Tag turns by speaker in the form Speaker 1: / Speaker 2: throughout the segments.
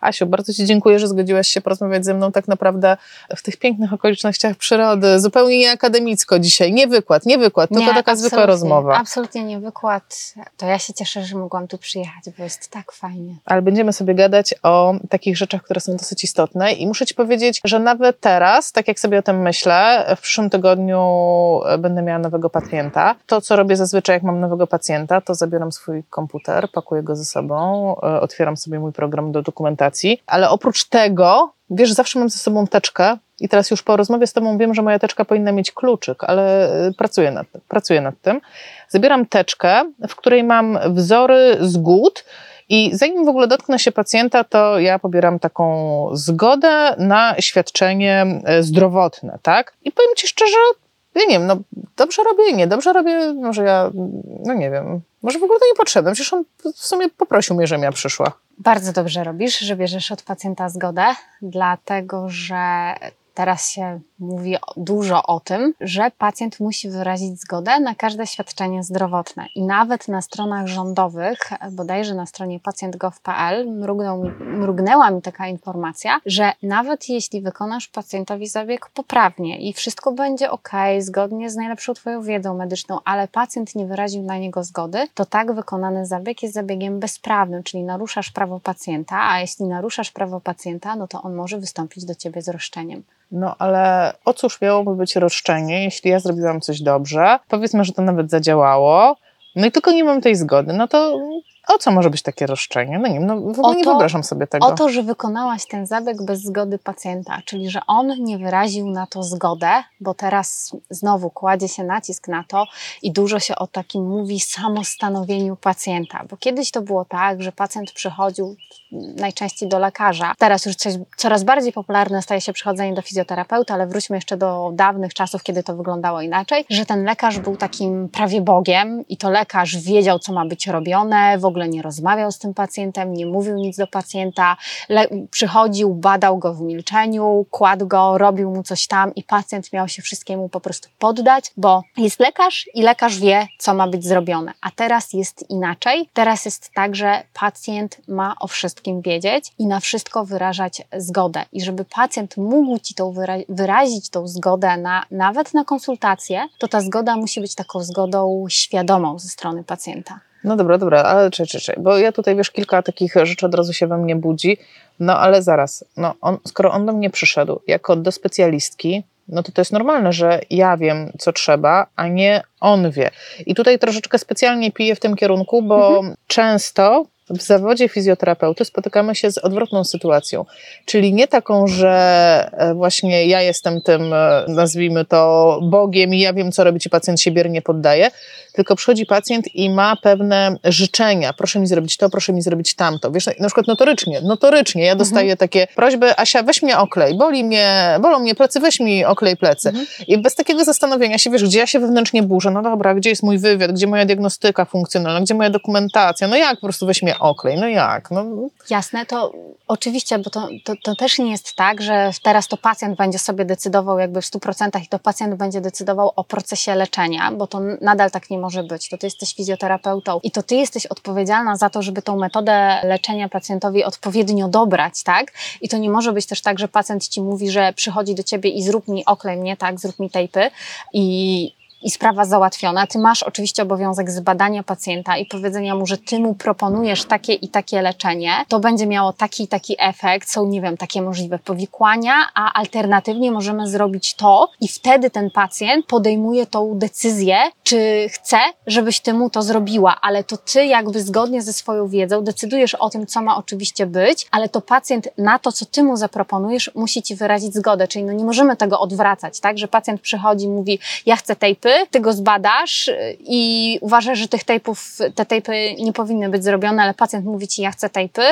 Speaker 1: Asiu, bardzo Ci dziękuję, że zgodziłaś się porozmawiać ze mną tak naprawdę w tych pięknych okolicznościach przyrody, zupełnie nie akademicko dzisiaj, nie wykład, nie wykład, tylko taka zwykła rozmowa.
Speaker 2: Absolutnie nie wykład. To ja się cieszę, że mogłam tu przyjechać, bo jest tak fajnie.
Speaker 1: Ale będziemy sobie gadać o takich rzeczach, które są dosyć istotne i muszę Ci powiedzieć, że nawet teraz, tak jak sobie o tym myślę, w przyszłym tygodniu będę miała nowego pacjenta. To, co robię zazwyczaj, jak mam nowego pacjenta, to zabieram swój komputer, pakuję go ze sobą, e, otwieram sobie mój program do dokumentacji, ale oprócz tego, wiesz, zawsze mam ze sobą teczkę i teraz już po rozmowie z Tobą wiem, że moja teczka powinna mieć kluczyk, ale e, pracuję nad tym. Pracuję nad tym. Zabieram teczkę, w której mam wzory zgód, i zanim w ogóle dotknę się pacjenta, to ja pobieram taką zgodę na świadczenie e, zdrowotne, tak? I powiem Ci szczerze, ja nie wiem, no dobrze robię nie, dobrze robię, może ja, no nie wiem, może w ogóle to nie potrzebne, przecież on w sumie poprosił mnie, żebym ja przyszła.
Speaker 2: Bardzo dobrze robisz, że bierzesz od pacjenta zgodę, dlatego że teraz się mówi dużo o tym, że pacjent musi wyrazić zgodę na każde świadczenie zdrowotne. I nawet na stronach rządowych, bodajże na stronie pacjent.gov.pl, mrugnęła mi taka informacja, że nawet jeśli wykonasz pacjentowi zabieg poprawnie i wszystko będzie ok, zgodnie z najlepszą Twoją wiedzą medyczną, ale pacjent nie wyraził na niego zgody, to tak wykonany zabieg jest zabiegiem bezprawnym, czyli naruszasz prawo pacjenta, a jeśli naruszasz prawo pacjenta, no to on może wystąpić do Ciebie z roszczeniem.
Speaker 1: No ale o cóż miałoby być roszczenie, jeśli ja zrobiłam coś dobrze? Powiedzmy, że to nawet zadziałało, no i tylko nie mam tej zgody, no to o co może być takie roszczenie? No nie wiem, no w ogóle to, nie wyobrażam sobie tego.
Speaker 2: O to, że wykonałaś ten zabieg bez zgody pacjenta, czyli że on nie wyraził na to zgodę, bo teraz znowu kładzie się nacisk na to i dużo się o takim mówi samostanowieniu pacjenta, bo kiedyś to było tak, że pacjent przychodził najczęściej do lekarza. Teraz już coś, coraz bardziej popularne staje się przychodzenie do fizjoterapeuta, ale wróćmy jeszcze do dawnych czasów, kiedy to wyglądało inaczej, że ten lekarz był takim prawie Bogiem i to lekarz wiedział, co ma być robione, w ogóle nie rozmawiał z tym pacjentem, nie mówił nic do pacjenta, przychodził, badał go w milczeniu, kładł go, robił mu coś tam i pacjent miał się wszystkiemu po prostu poddać, bo jest lekarz i lekarz wie, co ma być zrobione. A teraz jest inaczej. Teraz jest tak, że pacjent ma o wszystkim wiedzieć i na wszystko wyrażać zgodę. I żeby pacjent mógł ci tą wyra wyrazić tą zgodę na, nawet na konsultację, to ta zgoda musi być taką zgodą świadomą ze strony pacjenta.
Speaker 1: No dobra, dobra, ale czy, czy, czy, bo ja tutaj wiesz, kilka takich rzeczy od razu się we mnie budzi, no ale zaraz, no on, skoro on do mnie przyszedł jako do specjalistki, no to to jest normalne, że ja wiem, co trzeba, a nie on wie. I tutaj troszeczkę specjalnie piję w tym kierunku, bo mhm. często w zawodzie fizjoterapeuty spotykamy się z odwrotną sytuacją, czyli nie taką, że e, właśnie ja jestem tym, e, nazwijmy to, Bogiem i ja wiem, co robić i pacjent się biernie poddaje, tylko przychodzi pacjent i ma pewne życzenia. Proszę mi zrobić to, proszę mi zrobić tamto. Wiesz, na przykład notorycznie, notorycznie ja dostaję mhm. takie prośby, Asia, weź mnie oklej, boli mnie, bolą mnie plecy, weź mi oklej plecy. Mhm. I bez takiego zastanowienia się, wiesz, gdzie ja się wewnętrznie burzę, no dobra, gdzie jest mój wywiad, gdzie moja diagnostyka funkcjonalna, gdzie moja dokumentacja, no jak po prostu weź mnie oklej, no jak? No.
Speaker 2: Jasne, to oczywiście, bo to, to, to też nie jest tak, że teraz to pacjent będzie sobie decydował jakby w 100% i to pacjent będzie decydował o procesie leczenia, bo to nadal tak nie może być. To ty jesteś fizjoterapeutą i to ty jesteś odpowiedzialna za to, żeby tą metodę leczenia pacjentowi odpowiednio dobrać, tak? I to nie może być też tak, że pacjent ci mówi, że przychodzi do ciebie i zrób mi oklej mnie, tak? Zrób mi tejpy i i sprawa załatwiona. Ty masz oczywiście obowiązek zbadania pacjenta i powiedzenia mu, że ty mu proponujesz takie i takie leczenie. To będzie miało taki i taki efekt. Są, nie wiem, takie możliwe powikłania, a alternatywnie możemy zrobić to i wtedy ten pacjent podejmuje tą decyzję, czy chce, żebyś ty mu to zrobiła, ale to ty jakby zgodnie ze swoją wiedzą decydujesz o tym, co ma oczywiście być, ale to pacjent na to, co ty mu zaproponujesz, musi ci wyrazić zgodę. Czyli no nie możemy tego odwracać, tak? Że pacjent przychodzi mówi, ja chcę tejpy, ty go zbadasz i uważasz, że tych tejpów, te tejpy nie powinny być zrobione, ale pacjent mówi ci, ja chcę tejpy,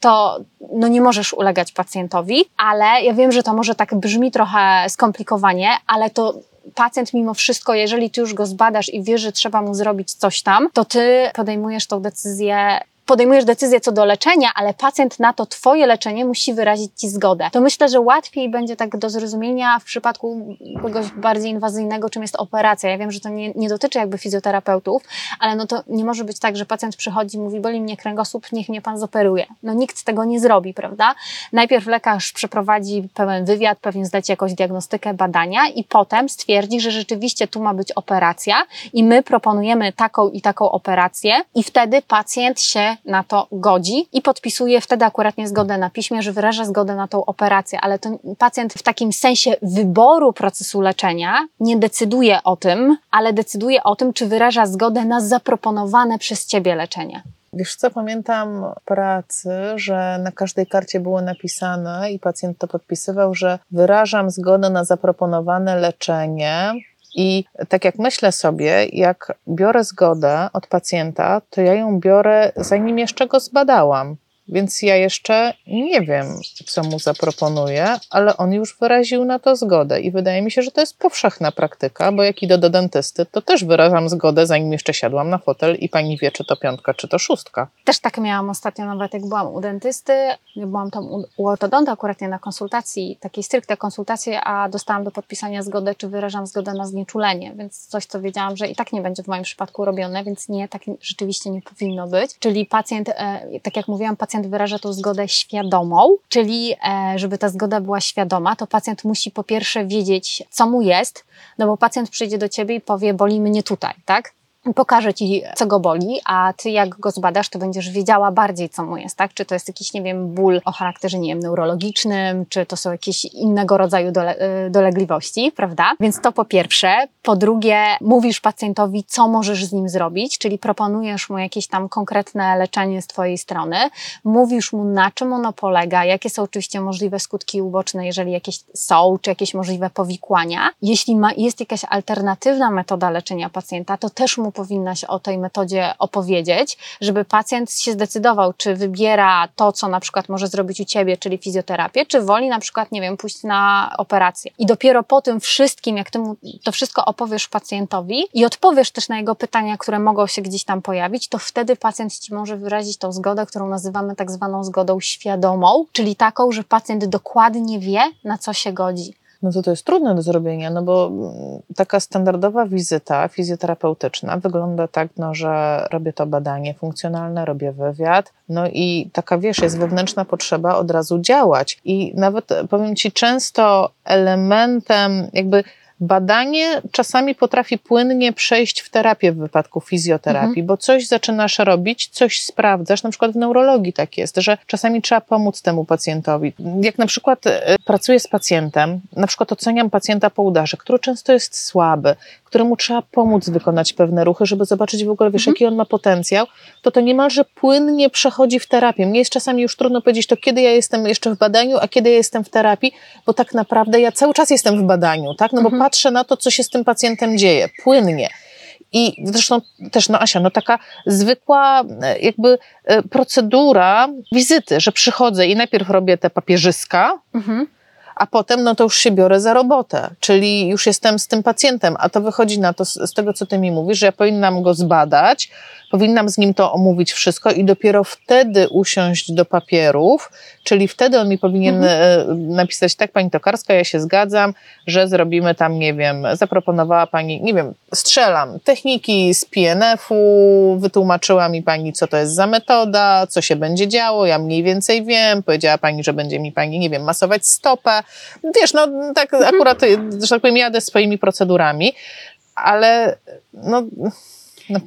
Speaker 2: to no nie możesz ulegać pacjentowi, ale ja wiem, że to może tak brzmi trochę skomplikowanie, ale to pacjent mimo wszystko, jeżeli ty już go zbadasz i wiesz, że trzeba mu zrobić coś tam, to ty podejmujesz tą decyzję podejmujesz decyzję co do leczenia, ale pacjent na to twoje leczenie musi wyrazić ci zgodę. To myślę, że łatwiej będzie tak do zrozumienia w przypadku kogoś bardziej inwazyjnego, czym jest operacja. Ja wiem, że to nie, nie dotyczy jakby fizjoterapeutów, ale no to nie może być tak, że pacjent przychodzi i mówi, boli mnie kręgosłup, niech mnie pan zoperuje. No nikt tego nie zrobi, prawda? Najpierw lekarz przeprowadzi pełen wywiad, pewnie zleci jakąś diagnostykę, badania i potem stwierdzi, że rzeczywiście tu ma być operacja i my proponujemy taką i taką operację i wtedy pacjent się na to godzi i podpisuje wtedy akurat nie zgodę na piśmie, że wyraża zgodę na tą operację, ale to pacjent w takim sensie wyboru procesu leczenia nie decyduje o tym, ale decyduje o tym, czy wyraża zgodę na zaproponowane przez ciebie leczenie.
Speaker 1: Wiesz co, pamiętam pracy, że na każdej karcie było napisane i pacjent to podpisywał, że wyrażam zgodę na zaproponowane leczenie. I tak jak myślę sobie, jak biorę zgodę od pacjenta, to ja ją biorę zanim jeszcze go zbadałam. Więc ja jeszcze nie wiem, co mu zaproponuję, ale on już wyraził na to zgodę i wydaje mi się, że to jest powszechna praktyka, bo jak idę do dentysty, to też wyrażam zgodę, zanim jeszcze siadłam na fotel i pani wie, czy to piątka, czy to szóstka.
Speaker 2: Też tak miałam ostatnio, nawet jak byłam u dentysty, byłam tam u, ortodonta akurat nie na konsultacji, takiej stricte konsultacji, a dostałam do podpisania zgodę, czy wyrażam zgodę na znieczulenie, więc coś, co wiedziałam, że i tak nie będzie w moim przypadku robione, więc nie, tak rzeczywiście nie powinno być. Czyli pacjent, e, tak jak mówiłam, pacjent pacjent wyraża tą zgodę świadomą, czyli e, żeby ta zgoda była świadoma, to pacjent musi po pierwsze wiedzieć, co mu jest, no bo pacjent przyjdzie do ciebie i powie, boli mnie tutaj, tak? Pokaże ci, co go boli, a ty jak go zbadasz, to będziesz wiedziała bardziej, co mu jest, tak? Czy to jest jakiś, nie wiem, ból o charakterze, nie wiem, neurologicznym, czy to są jakieś innego rodzaju dole, y, dolegliwości, prawda? Więc to po pierwsze. Po drugie, mówisz pacjentowi, co możesz z nim zrobić, czyli proponujesz mu jakieś tam konkretne leczenie z twojej strony, mówisz mu, na czym ono polega, jakie są oczywiście możliwe skutki uboczne, jeżeli jakieś są, czy jakieś możliwe powikłania. Jeśli ma, jest jakaś alternatywna metoda leczenia pacjenta, to też mu powinnaś o tej metodzie opowiedzieć, żeby pacjent się zdecydował, czy wybiera to, co na przykład może zrobić u ciebie, czyli fizjoterapię, czy woli na przykład, nie wiem, pójść na operację. I dopiero po tym wszystkim, jak ty mu to wszystko opowiesz pacjentowi i odpowiesz też na jego pytania, które mogą się gdzieś tam pojawić, to wtedy pacjent ci może wyrazić tą zgodę, którą nazywamy tak zwaną zgodą świadomą, czyli taką, że pacjent dokładnie wie, na co się godzi
Speaker 1: no to to jest trudne do zrobienia, no bo mm, taka standardowa wizyta fizjoterapeutyczna wygląda tak, no, że robię to badanie funkcjonalne, robię wywiad, no i taka, wiesz, jest wewnętrzna potrzeba od razu działać. I nawet powiem Ci, często elementem jakby badanie czasami potrafi płynnie przejść w terapię w wypadku fizjoterapii, mhm. bo coś zaczynasz robić, coś sprawdzasz, na przykład w neurologii tak jest, że czasami trzeba pomóc temu pacjentowi. Jak na przykład e, pracuję z pacjentem, na przykład oceniam pacjenta po udarze, który często jest słaby, któremu trzeba pomóc wykonać pewne ruchy, żeby zobaczyć w ogóle, wiesz, mhm. jaki on ma potencjał, to to niemalże płynnie przechodzi w terapię. Mnie jest czasami już trudno powiedzieć, to kiedy ja jestem jeszcze w badaniu, a kiedy ja jestem w terapii, bo tak naprawdę ja cały czas jestem w badaniu, tak? No bo mhm. Patrzę na to, co się z tym pacjentem dzieje, płynnie. I zresztą też, no Asia, no taka zwykła e, jakby e, procedura wizyty, że przychodzę i najpierw robię te papierzyska, mhm a potem no to już się biorę za robotę, czyli już jestem z tym pacjentem, a to wychodzi na to z, tego, co ty mi mówisz, że ja powinnam go zbadać, powinnam z nim to omówić wszystko i dopiero wtedy usiąść do papierów, czyli wtedy on mi powinien mhm. E, napisać, tak pani Tokarska, ja się zgadzam, że zrobimy tam, nie wiem, zaproponowała pani, nie wiem, strzelam, techniki z PNF-u, wytłumaczyła mi pani, co to jest za metoda, co się będzie działo, ja mniej więcej wiem, powiedziała pani, że będzie mi pani, nie wiem, masować stopę, wiesz, no tak mhm. akurat, że tak powiem, jadę swoimi procedurami, ale no
Speaker 2: no.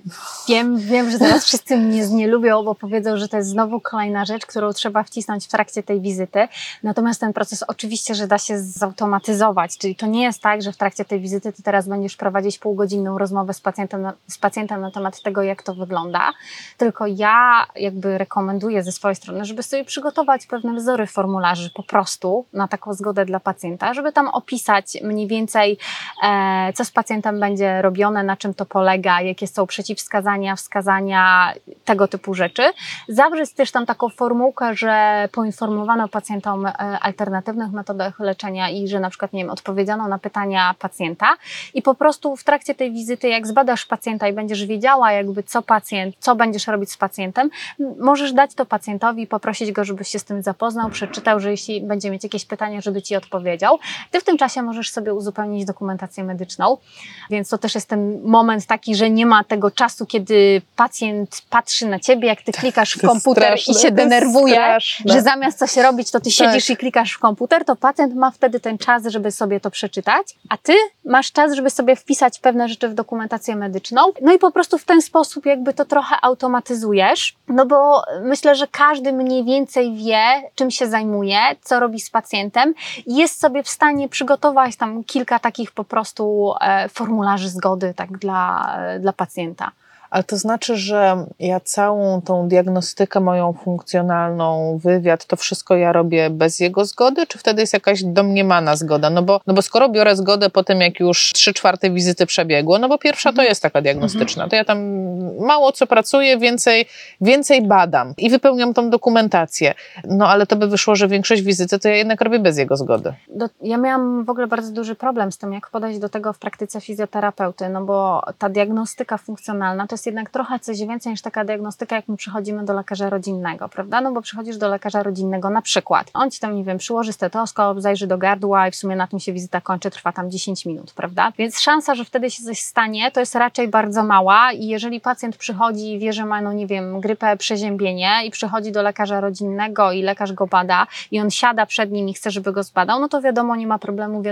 Speaker 2: Wiem, wiem, że teraz wszyscy mnie nie lubią, bo powiedzą, że to jest znowu kolejna rzecz, którą trzeba wcisnąć w trakcie tej wizyty. Natomiast ten proces oczywiście, że da się zautomatyzować, czyli to nie jest tak, że w trakcie tej wizyty ty teraz będziesz prowadzić półgodzinną rozmowę z pacjentem, z pacjentem na temat tego, jak to wygląda, tylko ja jakby rekomenduję ze swojej strony, żeby sobie przygotować pewne wzory formularzy po prostu na taką zgodę dla pacjenta, żeby tam opisać mniej więcej, e, co z pacjentem będzie robione, na czym to polega, jakie są przeciwwskazania, wskazania, tego typu rzeczy. Zawrzeć też tam taką formułkę, że poinformowano pacjenta o alternatywnych metodach leczenia i że na przykład, nie wiem, odpowiedziano na pytania pacjenta i po prostu w trakcie tej wizyty, jak zbadasz pacjenta i będziesz wiedziała jakby co pacjent, co będziesz robić z pacjentem, możesz dać to pacjentowi, poprosić go, żeby się z tym zapoznał, przeczytał, że jeśli będzie mieć jakieś pytania, żeby ci odpowiedział. Ty w tym czasie możesz sobie uzupełnić dokumentację medyczną, więc to też jest ten moment taki, że nie ma tego czasu, kiedy pacjent patrzy na ciebie, jak ty klikasz w komputer straszne, i się denerwuje, że zamiast coś robić, to ty siedzisz tak. i klikasz w komputer, to pacjent ma wtedy ten czas, żeby sobie to przeczytać, a ty masz czas, żeby sobie wpisać pewne rzeczy w dokumentację medyczną. No i po prostu w ten sposób jakby to trochę automatyzujesz, no bo myślę, że każdy mniej więcej wie, czym się zajmuje, co robi z pacjentem i jest sobie w stanie przygotować tam kilka takich po prostu e, formularzy zgody tak dla, e, dla pacjenta. pamięta.
Speaker 1: Ale to znaczy, że ja całą tą diagnostykę moją funkcjonalną, wywiad, to wszystko ja robię bez jego zgody, czy wtedy jest jakaś domniemana zgoda? No bo, no bo skoro biorę zgodę po tym, jak już trzy czwarte wizyty przebiegło, no bo pierwsza to mhm. jest taka diagnostyczna, to ja tam mało co pracuję, więcej, więcej badam i wypełniam tą dokumentację. No ale to by wyszło, że większość wizyty to ja jednak robię bez jego zgody.
Speaker 2: Do, ja miałam w ogóle bardzo duży problem z tym, jak podejść do tego w praktyce fizjoterapeuty, no bo ta diagnostyka funkcjonalna to jest jest jednak trochę coś więcej niż taka diagnostyka, jak my przychodzimy do lekarza rodzinnego, prawda? No bo przychodzisz do lekarza rodzinnego na przykład. On ci tam, nie wiem, przyłoży stetoskop, zajrzy do gardła i w sumie na tym się wizyta kończy, trwa tam 10 minut, prawda? Więc szansa, że wtedy się coś stanie, to jest raczej bardzo mała i jeżeli pacjent przychodzi i wie, że ma, no nie wiem, grypę, przeziębienie i przychodzi do lekarza rodzinnego i lekarz go bada i on siada przed nim i chce, żeby go zbadał, no to wiadomo, nie ma problemu,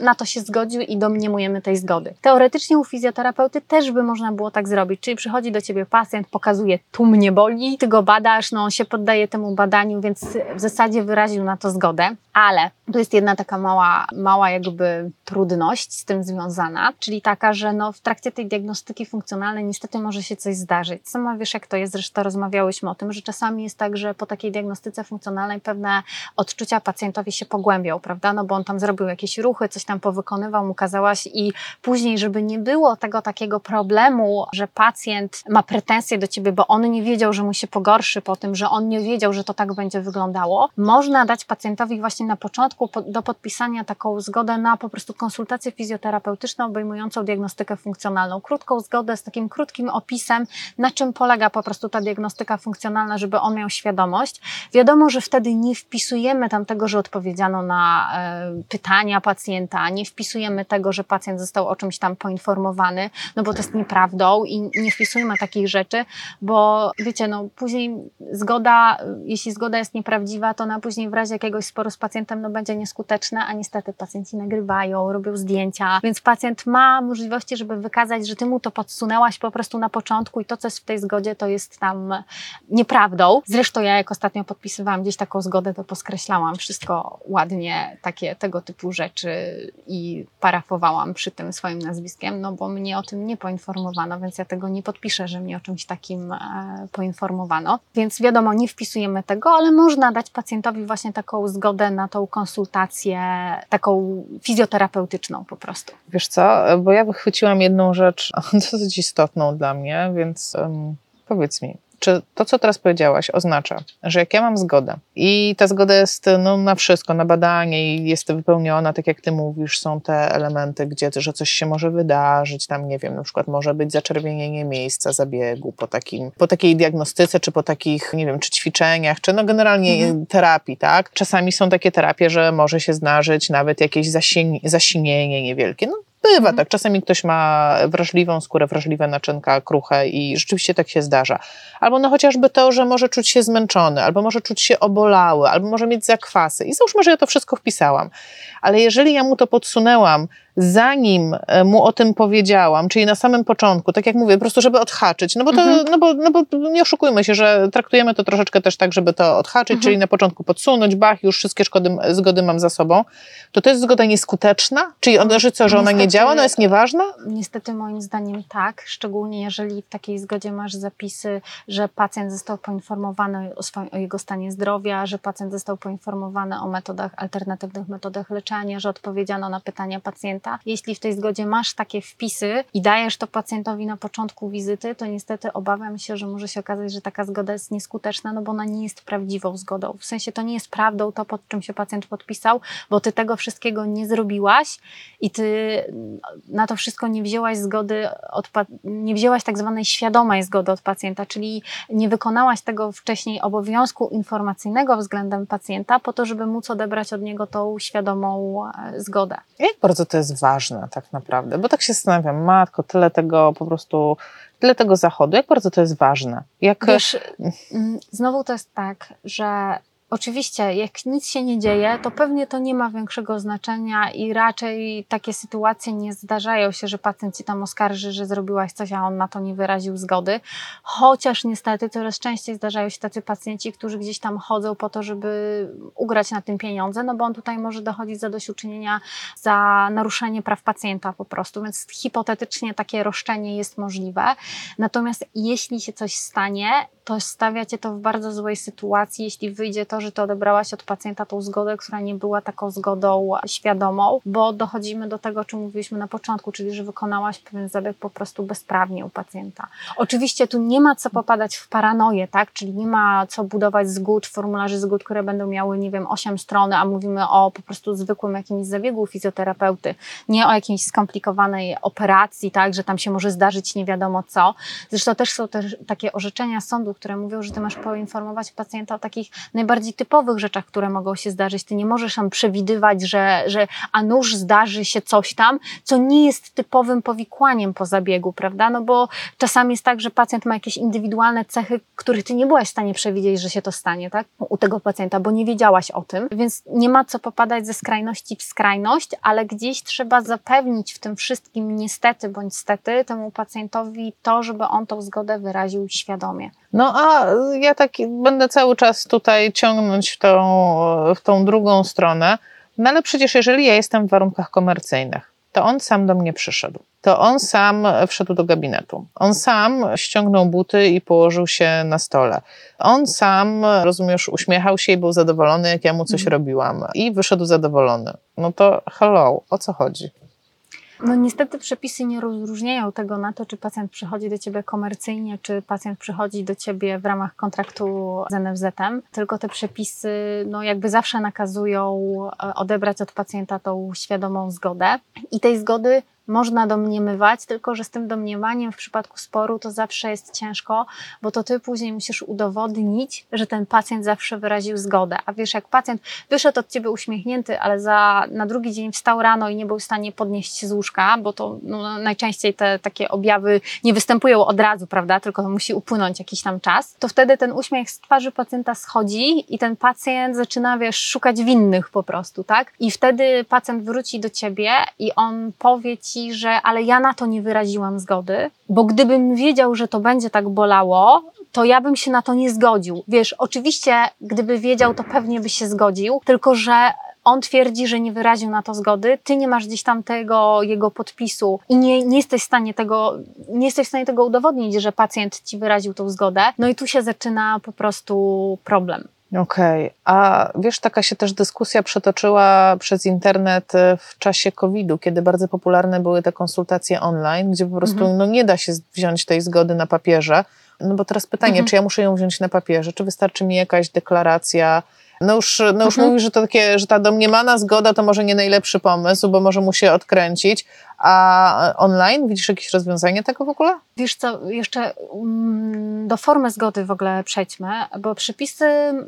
Speaker 2: na to się zgodził i domniemujemy tej zgody. Teoretycznie u fizjoterapeuty też by można było tak zrobić, czyli przychodzi do ciebie pacjent, pokazuje, tu mnie boli, ty go badasz, no on się poddaje temu badaniu, więc w zasadzie wyraził na to zgodę, ale tu jest jedna taka mała, mała jakby trudność z tym związana, czyli taka, że no w trakcie tej diagnostyki funkcjonalnej niestety może się coś zdarzyć. Sama wiesz, jak to jest, zresztą rozmawiałyśmy o tym, że czasami jest tak, że po takiej diagnostyce funkcjonalnej pewne odczucia pacjentowi się pogłębią, prawda? No bo on tam zrobił jakieś ruchy, coś tam powykonywał, mu kazałaś i później, żeby nie było tego takiego problemu, że pacjent ma pretensje do ciebie, bo on nie wiedział, że mu się pogorszy po tym, że on nie wiedział, że to tak będzie wyglądało, można dać pacjentowi właśnie na początku do podpisania taką zgodę na po prostu konsultację fizjoterapeutyczną obejmującą diagnostykę funkcjonalną. Krótką zgodę z takim krótkim opisem, na czym polega po prostu ta diagnostyka funkcjonalna, żeby on miał świadomość. Wiadomo, że wtedy nie wpisujemy tam tego, że odpowiedziano na e, pytania pacjenta, nie wpisujemy tego, że pacjent został o czymś tam poinformowany, no bo to jest nieprawdą i nie wpisujemy takich rzeczy, bo wiecie, no później zgoda, jeśli zgoda jest nieprawdziwa, to na później w razie jakiegoś sporu z pacjentem, no będzie nieskuteczne, a niestety pacjenci nagrywają, robią zdjęcia, więc pacjent ma możliwości, żeby wykazać, że ty mu to podsunęłaś po prostu na początku i to, co jest w tej zgodzie, to jest tam nieprawdą. Zresztą ja jak ostatnio podpisywałam gdzieś taką zgodę, to poskreślałam wszystko ładnie, takie tego typu rzeczy i parafowałam przy tym swoim nazwiskiem, no bo mnie o tym nie poinformowano, więc ja tego nie podpiszę, że mnie o czymś takim e, poinformowano. Więc wiadomo, nie wpisujemy tego, ale można dać pacjentowi właśnie taką zgodę na tą konsultację taką fizjoterapeutyczną po prostu.
Speaker 1: Wiesz co, bo ja wychwyciłam jedną rzecz dosyć istotną dla mnie, więc um, powiedz mi, czy to, co teraz powiedziałaś, oznacza, że jak ja mam zgodę i ta zgoda jest no, na wszystko, na badanie i jest wypełniona, tak jak ty mówisz, są te elementy, gdzie że coś się może wydarzyć, tam nie wiem, na przykład może być zaczerwienienie miejsca zabiegu po, takim, po takiej diagnostyce, czy po takich, nie wiem, czy ćwiczeniach, czy no generalnie mhm. terapii, tak? Czasami są takie terapie, że może się zdarzyć nawet jakieś zasinienie niewielkie. No Bywa tak. Czasami ktoś ma wrażliwą skórę, wrażliwe naczynka, kruche i rzeczywiście tak się zdarza. Albo no chociażby to, że może czuć się zmęczony, albo może czuć się obolały, albo może mieć zakwasy. I załóżmy, że ja to wszystko wpisałam. Ale jeżeli ja mu to podsunęłam zanim e, mu o tym powiedziałam, czyli na samym początku, tak jak mówię, po prostu żeby odhaczyć, no bo to, mhm. no, bo, no bo nie oszukujmy się, że traktujemy to troszeczkę też tak, żeby to odhaczyć, mhm. czyli na początku podsunąć, bach, już wszystkie szkody, zgody mam za sobą, to to jest zgoda nieskuteczna? Czyli ona, że co, że ona nie wiedziała, no jest nieważna?
Speaker 2: Niestety moim zdaniem tak, szczególnie jeżeli w takiej zgodzie masz zapisy, że pacjent został poinformowany o, swoim, o jego stanie zdrowia, że pacjent został poinformowany o metodach, alternatywnych metodach leczenia, że odpowiedziano na pytania pacjenta. Jeśli w tej zgodzie masz takie wpisy i dajesz to pacjentowi na początku wizyty, to niestety obawiam się, że może się okazać, że taka zgoda jest nieskuteczna, no bo ona nie jest prawdziwą zgodą. W sensie to nie jest prawdą to, pod czym się pacjent podpisał, bo ty tego wszystkiego nie zrobiłaś i ty na to wszystko nie wzięłaś zgody od, nie wzięłaś tak zwanej świadomej zgody od pacjenta, czyli nie wykonałaś tego wcześniej obowiązku informacyjnego względem pacjenta po to, żeby móc odebrać od niego tą świadomą e, zgodę.
Speaker 1: Jak bardzo to jest ważne tak naprawdę? Bo tak się zastanawiam, matko, tyle tego po prostu tyle tego zachodu, jak bardzo to jest ważne? Jak...
Speaker 2: Wiesz, mm, znowu to jest tak, że Oczywiście, jak nic się nie dzieje, to pewnie to nie ma większego znaczenia i raczej takie sytuacje nie zdarzają się, że pacjent ci tam oskarży, że zrobiłaś coś, a on na to nie wyraził zgody. Chociaż niestety coraz częściej zdarzają się tacy pacjenci, którzy gdzieś tam chodzą po to, żeby ugrać na tym pieniądze, no bo on tutaj może dochodzić zadośćuczynienia za naruszenie praw pacjenta po prostu, więc hipotetycznie takie roszczenie jest możliwe. Natomiast jeśli się coś stanie, to stawiacie to w bardzo złej sytuacji, jeśli wyjdzie to, że to odebrałaś od pacjenta tą zgodę, która nie była taką zgodą świadomą, bo dochodzimy do tego, o czym mówiliśmy na początku, czyli że wykonałaś pewien zabieg po prostu bezprawnie u pacjenta. Oczywiście tu nie ma co popadać w paranoję, tak? Czyli nie ma co budować zgód, formularzy zgód, które będą miały, nie wiem, 8 stron, a mówimy o po prostu zwykłym jakimś zabiegu fizjoterapeuty, nie o jakiejś skomplikowanej operacji, tak? Że tam się może zdarzyć nie wiadomo co. Zresztą też są też takie orzeczenia sądu, które mówią, że ty masz poinformować pacjenta o takich najbardziej typowych rzeczach, które mogą się zdarzyć. Ty nie możesz tam przewidywać, że, że a nuż zdarzy się coś tam, co nie jest typowym powikłaniem po zabiegu, prawda? No bo czasami jest tak, że pacjent ma jakieś indywidualne cechy, których ty nie byłaś w stanie przewidzieć, że się to stanie, tak? U tego pacjenta, bo nie wiedziałaś o tym, więc nie ma co popadać ze skrajności w skrajność, ale gdzieś trzeba zapewnić w tym wszystkim niestety bądź stety temu pacjentowi to, żeby on tą zgodę wyraził świadomie.
Speaker 1: No a ja tak będę cały czas tutaj ciągnąć w tą, w tą drugą stronę. No ale przecież jeżeli ja jestem w warunkach komercyjnych, to on sam do mnie przyszedł. To on sam wszedł do gabinetu. On sam ściągnął buty i położył się na stole. On sam, rozumiesz, uśmiechał się i był zadowolony, jak ja mu coś mhm. robiłam. I wyszedł zadowolony. No to hello, o co chodzi?
Speaker 2: No niestety przepisy nie rozróżniają tego na to, czy pacjent przychodzi do ciebie komercyjnie, czy pacjent przychodzi do ciebie w ramach kontraktu z NFZ-em, tylko te przepisy no jakby zawsze nakazują e, odebrać od pacjenta tą świadomą zgodę. I tej zgody można domniemywać, tylko że z tym domniemaniem w przypadku sporu to zawsze jest ciężko, bo to ty później musisz udowodnić, że ten pacjent zawsze wyraził zgodę. A wiesz, jak pacjent wyszedł od ciebie uśmiechnięty, ale za, na drugi dzień wstał rano i nie był w stanie podnieść się z łóżka, bo to no, najczęściej te takie objawy nie występują od razu, prawda, tylko musi upłynąć jakiś tam czas, to wtedy ten uśmiech z twarzy pacjenta schodzi i ten pacjent zaczyna, wiesz, szukać winnych po prostu, tak? I wtedy pacjent wróci do ciebie i on powie ci, że ale ja na to nie wyraziłam zgody, bo gdybym wiedział, że to będzie tak bolało, to ja bym się na to nie zgodził. Wiesz, oczywiście, gdyby wiedział, to pewnie by się zgodził, tylko że on twierdzi, że nie wyraził na to zgody, ty nie masz gdzieś tam tego jego podpisu i nie, nie jesteś w stanie tego, nie jesteś w stanie tego udowodnić, że pacjent ci wyraził tą zgodę. No i tu się zaczyna po prostu problem.
Speaker 1: Okej, okay. a wiesz, taka się też dyskusja przetoczyła przez internet e, w czasie COVID-u, kiedy bardzo popularne były te konsultacje online, gdzie po prostu mhm. no, nie da się wziąć tej zgody na papierze. No bo teraz pytanie, mhm. czy ja muszę ją wziąć na papierze, czy wystarczy mi jakaś deklaracja, no już, no już mhm. mówi, że to takie, że ta domniemana zgoda to może nie najlepszy pomysł, bo może mu się odkręcić, a online widzisz jakieś rozwiązanie tego w ogóle?
Speaker 2: Wiesz co, jeszcze mm, do formy zgody w ogóle przejdźmy, bo przepisy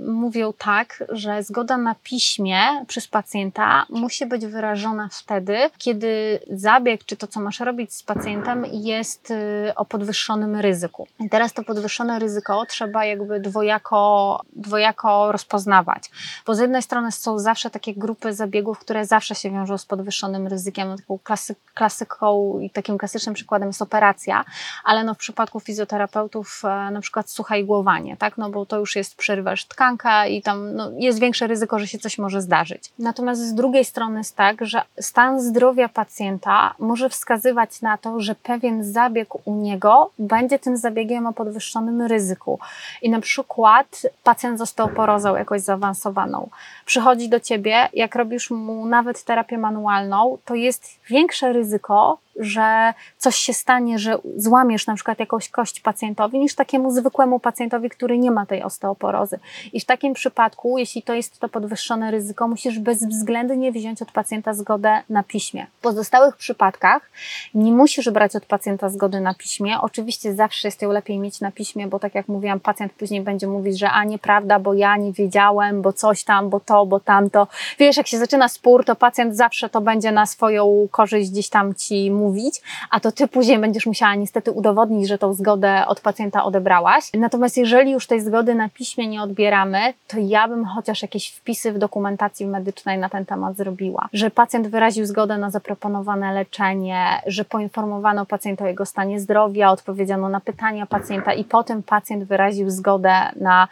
Speaker 2: mówią tak, że zgoda na piśmie przez pacjenta musi być wyrażona wtedy, kiedy zabieg, czy to co masz robić z pacjentem jest y, o podwyższonym ryzyku. I teraz to podwyższone ryzyko trzeba jakby dwojako, dwojako rozpoznawać. Bo z jednej strony są zawsze takie grupy zabiegów, które zawsze się wiążą z podwyższonym ryzykiem, taką klasyką klasyką i takim klasycznym przykładem jest operacja, ale no w przypadku fizjoterapeutów e, na przykład słuchajgłowanie, tak? No bo to już jest przerywasz tkanka i tam no, jest większe ryzyko, że się coś może zdarzyć. Natomiast z drugiej strony jest tak, że stan zdrowia pacjenta może wskazywać na to, że pewien zabieg u niego będzie tym zabiegiem o podwyższonym ryzyku. I na przykład pacjent został porozą jakoś zaawansowaną. Przychodzi do ciebie, jak robisz mu nawet terapię manualną, to jest większe ryzyko, że coś się stanie, że złamiesz na przykład jakąś kość pacjentowi, niż takiemu zwykłemu pacjentowi, który nie ma tej osteoporozy. I w takim przypadku, jeśli to jest to podwyższone ryzyko, musisz bezwzględnie wziąć od pacjenta zgodę na piśmie. W pozostałych przypadkach nie musisz brać od pacjenta zgody na piśmie. Oczywiście zawsze jest ją lepiej mieć na piśmie, bo tak jak mówiłam, pacjent później będzie mówić, że a nieprawda, bo ja nie wiedziałem, bo coś tam, bo to, bo tamto. Wiesz, jak się zaczyna spór, to pacjent zawsze to będzie na swoją korzyść gdzieś tam ci mówić, a to ty później będziesz musiała niestety udowodnić, że tą zgodę od pacjenta odebrałaś. Natomiast jeżeli już tej zgody na piśmie nie odbieramy, to ja bym chociaż jakieś wpisy w dokumentacji medycznej na ten temat zrobiła. Że pacjent wyraził zgodę na zaproponowane leczenie, że poinformowano pacjenta o jego stanie zdrowia, odpowiedziano na pytania pacjenta i potem pacjent wyraził zgodę na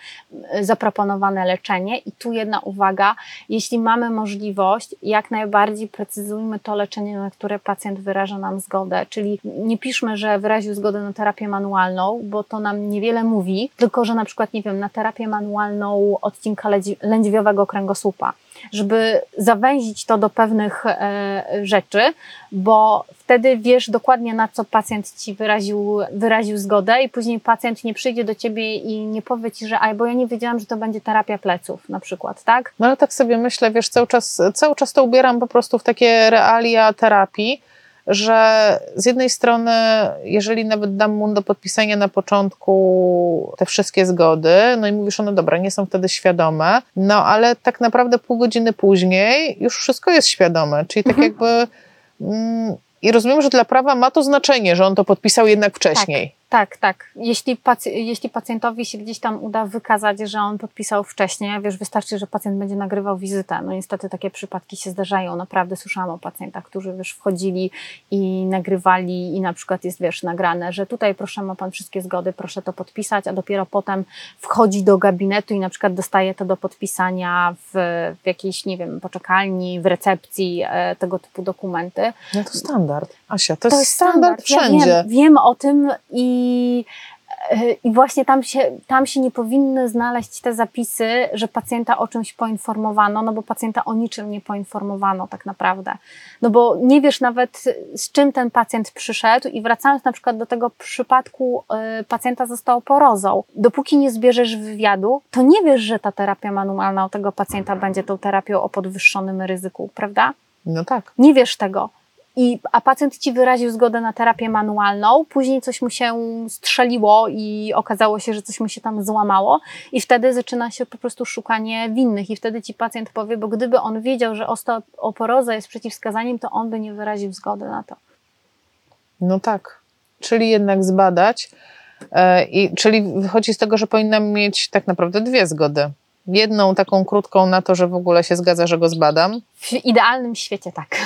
Speaker 2: e, zaproponowane leczenie. I tu jedna uwaga, jeśli mamy możliwość, jak najbardziej precyzujmy to leczenie, na które pacjent wyraża zgodę, czyli nie piszmy, że wyraził zgodę na terapię manualną, bo to nam niewiele mówi, tylko że na przykład, nie wiem, na terapię manualną odcinka lędźwiowego kręgosłupa, żeby zawęzić to do pewnych e, rzeczy, bo wtedy wiesz dokładnie na co pacjent ci wyraził, wyraził zgodę i później pacjent nie przyjdzie do ciebie i nie powie ci, że a bo ja nie wiedziałam, że to będzie terapia pleców na przykład, tak?
Speaker 1: No ale tak sobie myślę, wiesz, cały czas, cały czas to ubieram po prostu w takie realia terapii, że z jednej strony, jeżeli nawet dam mu do podpisania na początku te wszystkie zgody, no i mówisz, no dobra, nie są wtedy świadome, no ale tak naprawdę pół godziny później już wszystko jest świadome, czyli tak mhm. jakby. Mm, I rozumiem, że dla prawa ma to znaczenie, że on to podpisał jednak wcześniej.
Speaker 2: Tak. Tak, tak. Jeśli, jeśli pacjentowi się gdzieś tam uda wykazać, że on podpisał wcześniej, wiesz, wystarczy, że pacjent będzie nagrywał wizytę. No niestety takie przypadki się zdarzają. Naprawdę słyszałam o pacjentach, którzy wiesz, wchodzili i nagrywali i na przykład jest, wiesz, nagrane, że tutaj proszę, ma pan wszystkie zgody, proszę to podpisać, a dopiero potem wchodzi do gabinetu i na przykład dostaje to do podpisania w, w jakiejś, nie wiem, poczekalni, w recepcji, e, tego typu dokumenty.
Speaker 1: No to standard. Asia, to, to jest standard, standard wszędzie.
Speaker 2: Ja wiem, wiem o tym i i, e, i właśnie tam się, tam się nie powinny znaleźć te zapisy, że pacjenta o czymś poinformowano, no bo pacjenta o niczym nie poinformowano tak naprawdę. No bo nie wiesz nawet z czym ten pacjent przyszedł i wracając na przykład do tego przypadku y, pacjenta został porozą. Dopóki nie zbierzesz wywiadu, to nie wiesz, że ta terapia manualna u tego pacjenta będzie tą terapią o podwyższonym ryzyku, prawda?
Speaker 1: No tak.
Speaker 2: Nie wiesz tego i, a pacjent ci wyraził zgodę na terapię manualną, później coś mu się strzeliło i okazało się, że coś mu się tam złamało, i wtedy zaczyna się po prostu szukanie winnych, i wtedy ci pacjent powie, bo gdyby on wiedział, że osteoporoza jest przeciwwskazaniem, to on by nie wyraził zgody na to.
Speaker 1: No tak. Czyli jednak zbadać. E, I, czyli wychodzi z tego, że powinnam mieć tak naprawdę dwie zgody jedną taką krótką na to, że w ogóle się zgadza, że go zbadam.
Speaker 2: W idealnym świecie tak.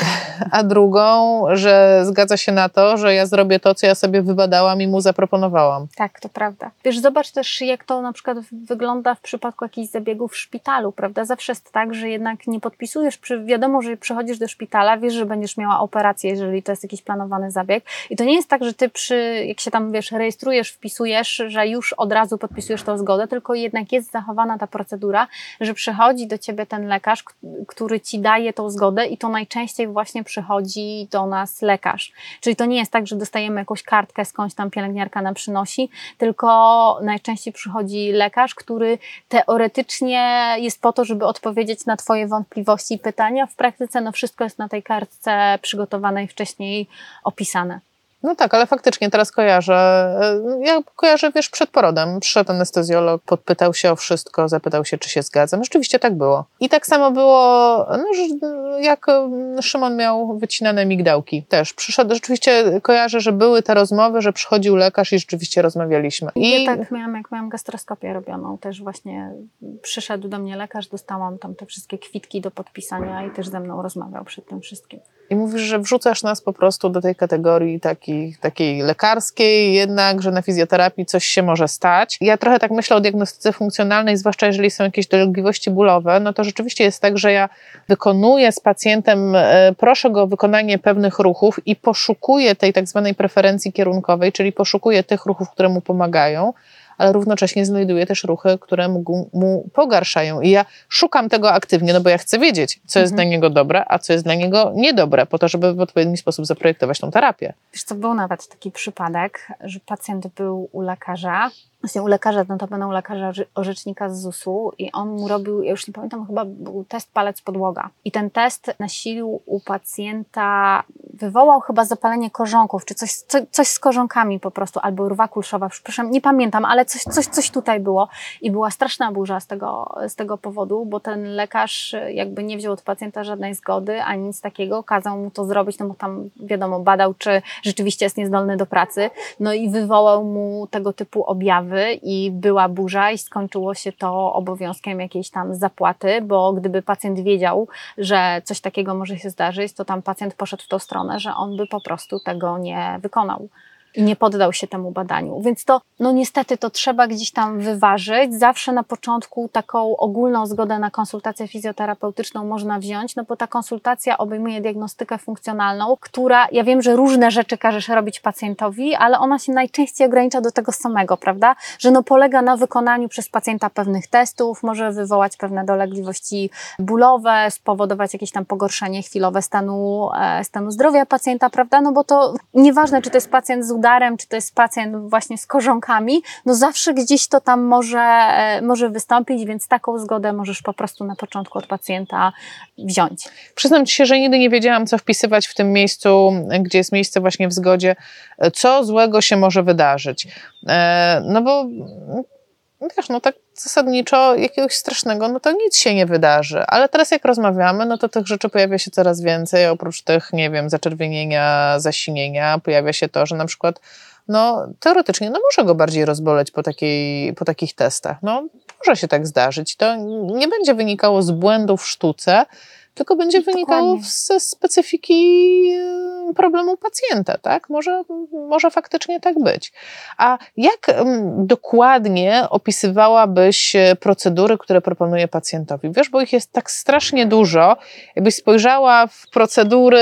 Speaker 1: A drugą, że zgadza się na to, że ja zrobię to, co ja sobie wybadałam i mu zaproponowałam.
Speaker 2: Tak, to prawda. Wiesz, zobacz też, jak to na przykład wygląda w przypadku jakichś zabiegów w szpitalu, prawda? Zawsze jest tak, że jednak nie podpisujesz, wiadomo, że przychodzisz do szpitala, wiesz, że będziesz miała operację, jeżeli to jest jakiś planowany zabieg. I to nie jest tak, że ty przy, jak się tam, wiesz, rejestrujesz, wpisujesz, że już od razu podpisujesz tą zgodę, tylko jednak jest zachowana ta procedura procedura, że przychodzi do ciebie ten lekarz, który ci daje tą zgodę i to najczęściej właśnie przychodzi do nas lekarz. Czyli to nie jest tak, że dostajemy jakąś kartkę skądś tam pielęgniarka nam przynosi, tylko najczęściej przychodzi lekarz, który teoretycznie jest po to, żeby odpowiedzieć na twoje wątpliwości i pytania. W praktyce no wszystko jest na tej kartce przygotowane i wcześniej opisane.
Speaker 1: No tak, ale faktycznie teraz kojarzę. E, ja kojarzę, wiesz, przed porodem. Przyszedł anestezjolog, podpytał się o wszystko, zapytał się, czy się zgadzam. Rzeczywiście tak było. I tak samo było, no, jak Szymon miał wycinane migdałki też. Przyszedł, rzeczywiście kojarzę, że były te rozmowy, że przychodził lekarz i rzeczywiście rozmawialiśmy.
Speaker 2: I ja tak miałam, jak miałam gastroskopię robioną, też właśnie przyszedł do mnie lekarz, dostałam tam te wszystkie kwitki do podpisania i też ze mną rozmawiał przed tym wszystkim.
Speaker 1: I mówisz, że wrzucasz nas po prostu do tej kategorii takiej, takiej lekarskiej, jednak, że na fizjoterapii coś się może stać. Ja trochę tak myślę o diagnostyce funkcjonalnej, zwłaszcza jeżeli są jakieś dolegliwości bólowe, no to rzeczywiście jest tak, że ja wykonuję z pacjentem, e, proszę go o wykonanie pewnych ruchów i poszukuję tej tak zwanej preferencji kierunkowej, czyli poszukuję tych ruchów, które mu pomagają, ale równocześnie znajduję też ruchy, które mu, mu pogarszają. I ja szukam tego aktywnie, no bo ja chcę wiedzieć, co jest
Speaker 2: Mhm.
Speaker 1: dla niego dobre, a co jest dla niego niedobre, po to, żeby w odpowiedni sposób zaprojektować tą terapię.
Speaker 2: Wiesz co, był nawet taki przypadek, że pacjent był u lekarza, właśnie u lekarza, no to będą lekarza orzecznika z ZUS-u i on mu robił, ja już nie pamiętam, chyba był test palec podłoga. I ten test nasilił u pacjenta, wywołał chyba zapalenie korzonków, czy coś, co, coś z korzonkami po prostu, albo rwa kulszowa, przepraszam, nie pamiętam, ale coś, coś, coś tutaj było i była straszna burza z tego, z tego powodu, bo ten lekarz jakby nie wziął od pacjenta żadnej zgody, ani nic takiego, kazał mu to zrobić, no bo tam wiadomo, badał, czy rzeczywiście jest niezdolny do pracy, no i wywołał mu tego typu objawy i była burza i skończyło się to obowiązkiem jakiejś tam zapłaty, bo gdyby pacjent wiedział, że coś takiego może się zdarzyć, to tam pacjent poszedł w tą stronę, że on by po prostu tego nie wykonał i nie poddał się temu badaniu. Więc to, no niestety, to trzeba gdzieś tam wyważyć. Zawsze na początku taką ogólną zgodę na konsultację fizjoterapeutyczną można wziąć, no bo ta konsultacja obejmuje diagnostykę funkcjonalną, która, ja wiem, że różne rzeczy każesz robić pacjentowi, ale ona się najczęściej ogranicza do tego samego, prawda? Że no polega na wykonaniu przez pacjenta pewnych testów, może wywołać pewne dolegliwości bólowe, spowodować jakieś tam pogorszenie chwilowe stanu, e, stanu zdrowia pacjenta, prawda? No bo to nieważne, czy to jest pacjent z udarem, czy to jest pacjent właśnie z korzonkami, no zawsze gdzieś to tam może, e, może wystąpić, więc taką zgodę możesz po prostu na początku od pacjenta wziąć.
Speaker 1: Przyznam ci się, że nigdy nie wiedziałam, co wpisywać w tym miejscu, gdzie jest miejsce właśnie w zgodzie, co złego się może wydarzyć. E, No bo wiesz, no tak zasadniczo jakiegoś strasznego, no to nic się nie wydarzy. Ale teraz jak rozmawiamy, no to tych rzeczy pojawia się coraz więcej. Oprócz tych, nie wiem, zaczerwienienia, zasinienia, pojawia się to, że na przykład no teoretycznie, no może go bardziej rozboleć po, takiej, po takich testach. No może się tak zdarzyć. To nie będzie wynikało z błędu w sztuce, tylko będzie
Speaker 2: Dokładnie.
Speaker 1: wynikało ze specyfiki e, problemu pacjenta, tak? Może, może faktycznie tak być. A jak em, dokładnie opisywałabyś e, procedury, które proponuje pacjentowi? Wiesz, bo ich jest tak strasznie dużo. Jakbyś spojrzała w procedury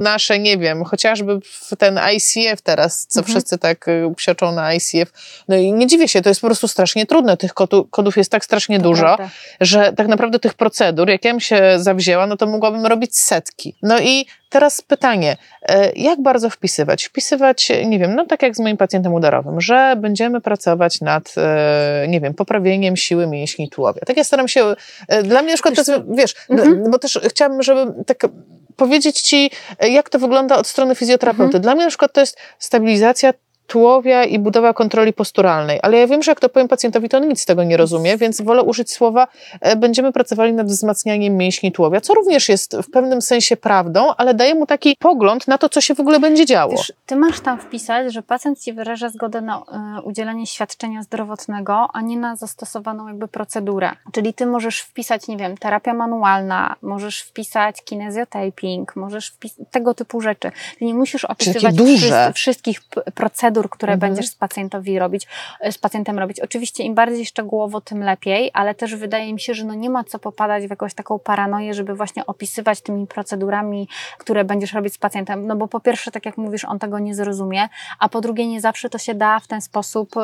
Speaker 1: nasze, nie wiem, chociażby w ten ICF teraz, co
Speaker 2: Mhm.
Speaker 1: wszyscy tak e, psioczą na ICF. No i nie dziwię się, to jest po prostu strasznie trudne. Tych kodu, kodów jest tak strasznie
Speaker 2: To
Speaker 1: dużo
Speaker 2: prawda.
Speaker 1: że tak naprawdę tych procedur, jak ja bym się zawzięła, no to mogłabym robić setki. No i teraz pytanie, e, jak bardzo wpisywać? Wpisywać, nie wiem, no tak jak z moim pacjentem udarowym, że będziemy pracować nad, e, nie wiem, poprawieniem siły mięśni tułowia. Tak ja staram się, e, dla mnie na przykład,
Speaker 2: Wiesz
Speaker 1: to jest, wiesz,
Speaker 2: Mhm.
Speaker 1: no bo też chciałabym, żeby tak powiedzieć ci, jak to wygląda od strony fizjoterapeuty.
Speaker 2: Mhm.
Speaker 1: Dla mnie na przykład to jest stabilizacja tułowia i budowa kontroli posturalnej. Ale ja wiem, że jak to powiem pacjentowi, to on nic z tego nie rozumie, więc wolę użyć słowa e, będziemy pracowali nad wzmacnianiem mięśni tułowia, co również jest w pewnym sensie prawdą, ale daje mu taki pogląd na to, co się w ogóle będzie działo.
Speaker 2: Wiesz, ty masz tam wpisać, że pacjent ci wyraża zgodę na e, udzielenie świadczenia zdrowotnego, a nie na zastosowaną jakby procedurę. Czyli ty możesz wpisać, nie wiem, terapia manualna, możesz wpisać kinezjotaping, możesz wpisać tego typu rzeczy. Ty nie musisz opisywać wszystkich p- procedur, które
Speaker 1: Mhm.
Speaker 2: będziesz z pacjentowi robić, e, z pacjentem robić. Oczywiście im bardziej szczegółowo, tym lepiej, ale też wydaje mi się, że no nie ma co popadać w jakąś taką paranoję, żeby właśnie opisywać tymi procedurami, które będziesz robić z pacjentem. No bo po pierwsze, tak jak mówisz, on tego nie zrozumie, a po drugie, nie zawsze to się da w ten sposób y,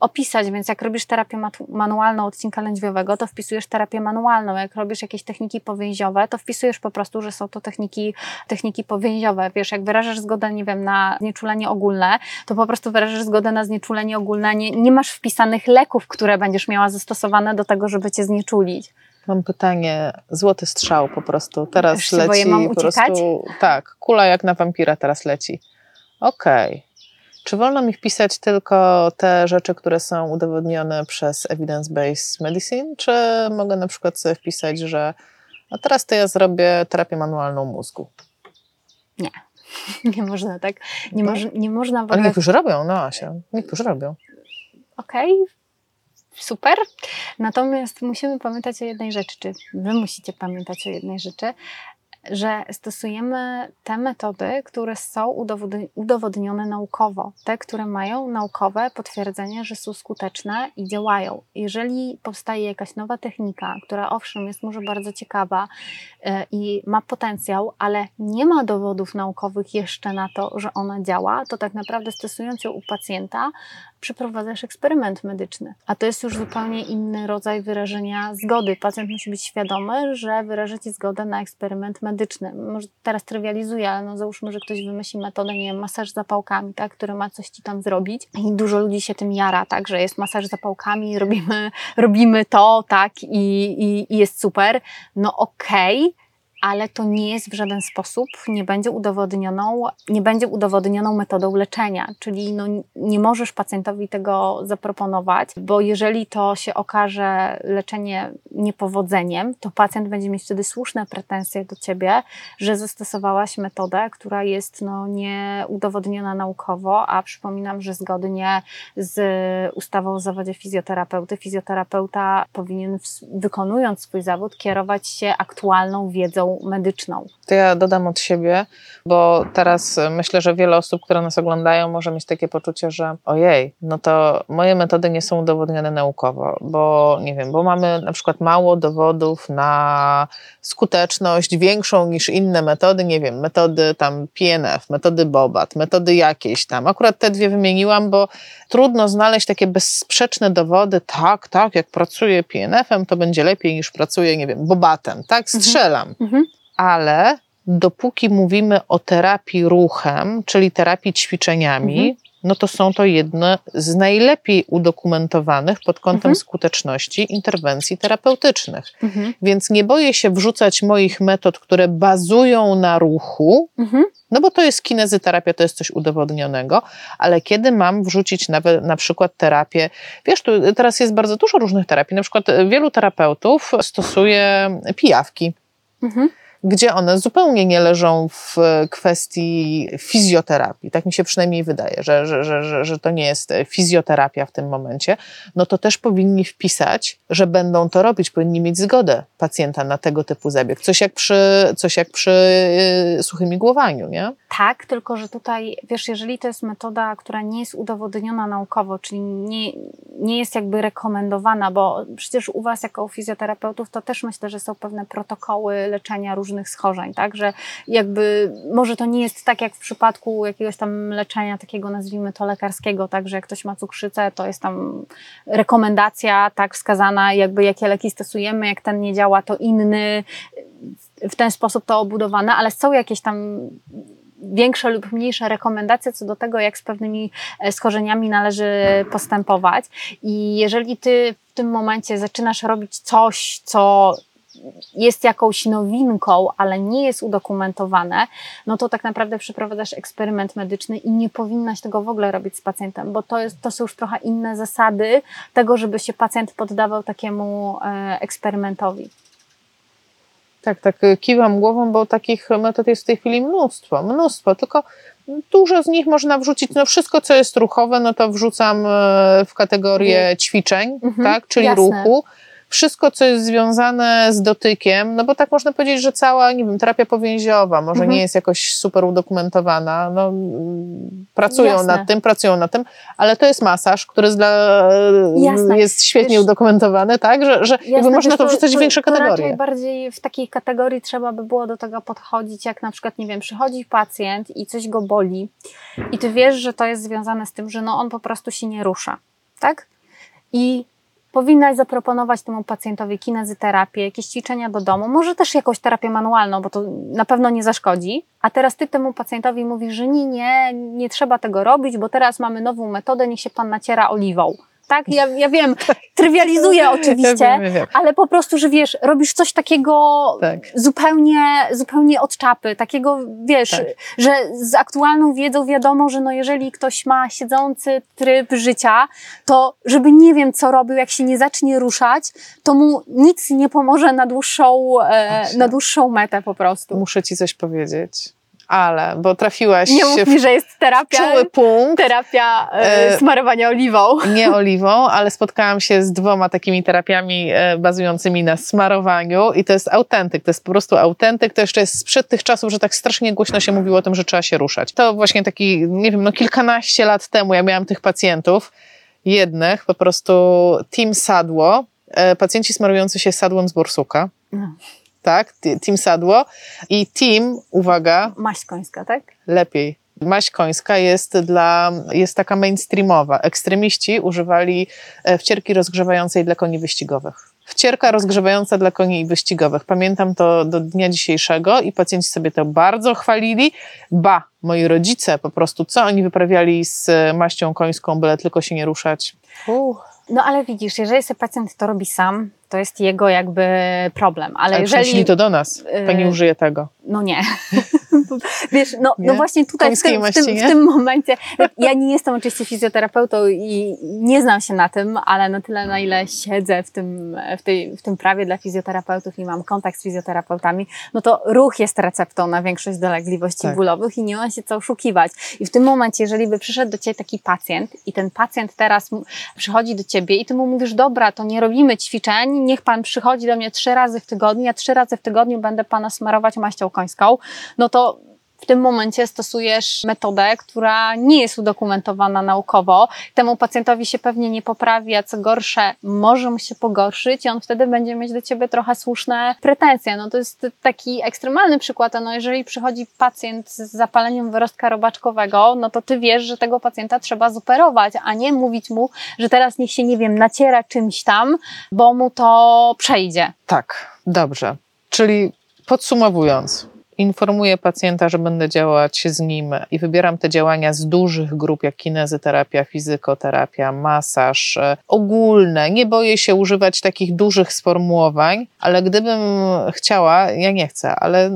Speaker 2: opisać, więc jak robisz terapię manualną odcinka lędźwiowego, to wpisujesz terapię manualną. Jak robisz jakieś techniki powięziowe, to wpisujesz po prostu, że są to techniki, techniki powięziowe. Wiesz, jak wyrażasz zgodę, nie wiem, na znieczulenie ogólne, to po prostu wyrażasz zgodę na znieczulenie ogólne. Nie, nie masz wpisanych leków, które będziesz miała zastosowane do tego, żeby cię znieczulić.
Speaker 1: Mam pytanie, złoty strzał po prostu. Teraz leci
Speaker 2: boję,
Speaker 1: po prostu. Tak, kula jak na wampira teraz leci. Okej. Czy wolno mi wpisać tylko te rzeczy, które są udowodnione przez evidence-based medicine, czy mogę na przykład sobie wpisać, że a teraz to ja zrobię terapię manualną mózgu?
Speaker 2: Nie można tak. Nie,
Speaker 1: No.
Speaker 2: moż, nie można w
Speaker 1: Ale
Speaker 2: ogóle
Speaker 1: niektórzy robią, no Asia, niektórzy robią.
Speaker 2: Okej, super. Natomiast musimy pamiętać o jednej rzeczy, czy wy musicie pamiętać o jednej rzeczy, że stosujemy te metody, które są udowodnione naukowo, te, które mają naukowe potwierdzenie, że są skuteczne i działają. Jeżeli powstaje jakaś nowa technika, która owszem jest może bardzo ciekawa e, i ma potencjał, ale nie ma dowodów naukowych jeszcze na to, że ona działa, to tak naprawdę stosując ją u pacjenta, przeprowadzasz eksperyment medyczny. A to jest już zupełnie inny rodzaj wyrażenia zgody. Pacjent musi być świadomy, że wyraża ci zgodę na eksperyment medyczny. Może teraz trywializuję, ale no załóżmy, że ktoś wymyśli metodę, nie wiem, masaż zapałkami, tak, który ma coś ci tam zrobić i dużo ludzi się tym jara, tak, że jest masaż zapałkami, robimy, robimy to, tak, i, i, i jest super. No okej, okay ale to nie jest w żaden sposób, nie będzie udowodnioną, nie będzie udowodnioną metodą leczenia, czyli no, nie możesz pacjentowi tego zaproponować, bo jeżeli to się okaże leczenie niepowodzeniem, to pacjent będzie mieć wtedy słuszne pretensje do ciebie, że zastosowałaś metodę, która jest no, nieudowodniona naukowo, a przypominam, że zgodnie z ustawą o zawodzie fizjoterapeuty, fizjoterapeuta powinien wykonując swój zawód kierować się aktualną wiedzą medyczną.
Speaker 1: To ja dodam od siebie, bo teraz myślę, że wiele osób, które nas oglądają, może mieć takie poczucie, że ojej, no to moje metody nie są udowodnione naukowo, bo nie wiem, bo mamy na przykład mało dowodów na skuteczność większą niż inne metody, nie wiem, metody tam PNF, metody Bobat, metody jakieś tam. Akurat te dwie wymieniłam, bo trudno znaleźć takie bezsprzeczne dowody, tak, tak, jak pracuję PNF-em, to będzie lepiej niż pracuję, nie wiem, Bobatem, tak, mhm. strzelam. Mhm ale dopóki mówimy o terapii ruchem, czyli terapii ćwiczeniami, mhm. no to są to jedne z najlepiej udokumentowanych pod kątem mhm. skuteczności interwencji terapeutycznych. Mhm. Więc nie boję się wrzucać moich metod, które bazują na ruchu, mhm. no bo to jest kinezyterapia, to jest coś udowodnionego, ale kiedy mam wrzucić nawet na przykład terapię, wiesz, tu teraz jest bardzo dużo różnych terapii, na przykład wielu terapeutów stosuje pijawki. Mhm gdzie one zupełnie nie leżą w kwestii fizjoterapii. Tak mi się przynajmniej wydaje, że, że, że, że to nie jest fizjoterapia w tym momencie. No to też powinni wpisać, że będą to robić, powinni mieć zgodę pacjenta na tego typu zabieg. Coś jak przy, coś jak przy yy, suchym igłowaniu, nie?
Speaker 2: Tak, tylko że tutaj, wiesz, jeżeli to jest metoda, która nie jest udowodniona naukowo, czyli nie, nie jest jakby rekomendowana, bo przecież u Was jako u fizjoterapeutów to też myślę, że są pewne protokoły leczenia różnych schorzeń, tak, że jakby może to nie jest tak jak w przypadku jakiegoś tam leczenia takiego nazwijmy to lekarskiego, tak, że jak ktoś ma cukrzycę, to jest tam rekomendacja tak? Wskazana, jakby jakie leki stosujemy, jak ten nie działa, to inny, w ten sposób to obudowane, ale są jakieś tam większe lub mniejsze rekomendacje co do tego, jak z pewnymi e, schorzeniami należy postępować. I jeżeli ty w tym momencie zaczynasz robić coś, co jest jakąś nowinką, ale nie jest udokumentowane, no to tak naprawdę przeprowadzasz eksperyment medyczny i nie powinnaś tego w ogóle robić z pacjentem, bo to, jest, to są już trochę inne zasady tego, żeby się pacjent poddawał takiemu e, eksperymentowi.
Speaker 1: Tak, tak, y, kiwam głową, bo takich metod jest w tej chwili mnóstwo, mnóstwo, tylko dużo z nich można wrzucić, no wszystko, co jest ruchowe, no to wrzucam y, w kategorię ćwiczeń, mhm, tak, czyli jasne. ruchu wszystko, co jest związane z dotykiem, no bo tak można powiedzieć, że cała, nie wiem, terapia powięziowa może mhm. nie jest jakoś super udokumentowana, no, pracują Jasne. nad tym, pracują nad tym, ale to jest masaż, który jest, dla, jest świetnie Wiesz, udokumentowany, tak, że, że jakby można to wrzucać w większe kategorie.
Speaker 2: Raczej bardziej w takiej kategorii trzeba by było do tego podchodzić, jak na przykład, nie wiem, przychodzi pacjent i coś go boli i ty wiesz, że to jest związane z tym, że no on po prostu się nie rusza, tak? I powinnaś zaproponować temu pacjentowi kinezyterapię, jakieś ćwiczenia do domu, może też jakąś terapię manualną, bo to na pewno nie zaszkodzi. A teraz ty temu pacjentowi mówisz, że nie, nie, nie trzeba tego robić, bo teraz mamy nową metodę, niech się pan naciera oliwą tak? Ja, ja wiem, trywializuję oczywiście, ja wiem, ja wiem. ale po prostu, że wiesz, robisz coś takiego tak. zupełnie, zupełnie od czapy, takiego, wiesz, tak. że z aktualną wiedzą wiadomo, że no jeżeli ktoś ma siedzący tryb życia, to żeby nie wiem, co robił, jak się nie zacznie ruszać, to mu nic nie pomoże na dłuższą, e, na dłuższą metę po prostu.
Speaker 1: Muszę ci coś powiedzieć Ale, bo trafiłaś
Speaker 2: Nie mów mi, że jest terapia,
Speaker 1: czuły punkt,
Speaker 2: terapia e,
Speaker 1: E,
Speaker 2: smarowania oliwą.
Speaker 1: nie oliwą, ale spotkałam się z dwoma takimi terapiami e, bazującymi na smarowaniu i to jest autentyk, to jest po prostu autentyk, to jeszcze jest sprzed tych czasów, że tak strasznie głośno się mówiło o tym, że trzeba się ruszać. To właśnie taki, nie wiem, no kilkanaście lat temu ja miałam tych pacjentów, jednych, po prostu team sadło, pacjenci smarujący się sadłem z borsuka,
Speaker 2: No.
Speaker 1: Tak, team sadło i team, uwaga,
Speaker 2: Maść końska, tak?
Speaker 1: lepiej. Maść końska jest dla, jest taka mainstreamowa. Ekstremiści używali e, wcierki rozgrzewającej dla koni wyścigowych. Wcierka rozgrzewająca dla koni wyścigowych. Pamiętam to do dnia dzisiejszego i pacjenci sobie to bardzo chwalili. Ba, moi rodzice po prostu, co oni wyprawiali z maścią końską, byle tylko się nie ruszać. Uh.
Speaker 2: No ale widzisz, jeżeli sobie pacjent to robi sam, to jest jego jakby problem. Ale,
Speaker 1: Ale
Speaker 2: jeżeli.
Speaker 1: to do nas. Pani
Speaker 2: y,
Speaker 1: użyje tego.
Speaker 2: No nie. Wiesz, no,
Speaker 1: Nie?
Speaker 2: no właśnie tutaj w tym, w, tym,
Speaker 1: nie?
Speaker 2: w tym momencie, ja nie jestem oczywiście fizjoterapeutą i nie znam się na tym, ale na tyle, na ile siedzę w tym, w tej, w tym prawie dla fizjoterapeutów i mam kontakt z fizjoterapeutami, no to ruch jest receptą na większość dolegliwości
Speaker 1: Tak.
Speaker 2: bólowych i nie ma się co oszukiwać. I w tym momencie, jeżeli by przyszedł do Ciebie taki pacjent i ten pacjent teraz przychodzi do Ciebie i Ty mu mówisz, dobra, to nie robimy ćwiczeń, niech Pan przychodzi do mnie trzy razy w tygodniu, ja trzy razy w tygodniu będę Pana smarować maścią końską, no to w tym momencie stosujesz metodę, która nie jest udokumentowana naukowo. Temu pacjentowi się pewnie nie poprawi, a co gorsze, może mu się pogorszyć i on wtedy będzie mieć do ciebie trochę słuszne pretensje. No to jest taki ekstremalny przykład. No jeżeli przychodzi pacjent z zapaleniem wyrostka robaczkowego, no to ty wiesz, że tego pacjenta trzeba zoperować, a nie mówić mu, że teraz niech się, nie wiem, naciera czymś tam, bo mu to przejdzie.
Speaker 1: Tak, dobrze. Czyli podsumowując, informuję pacjenta, że będę działać z nim i wybieram te działania z dużych grup, jak kinezyterapia, fizykoterapia, masaż, e, ogólne. Nie boję się używać takich dużych sformułowań, ale gdybym chciała, ja nie chcę, ale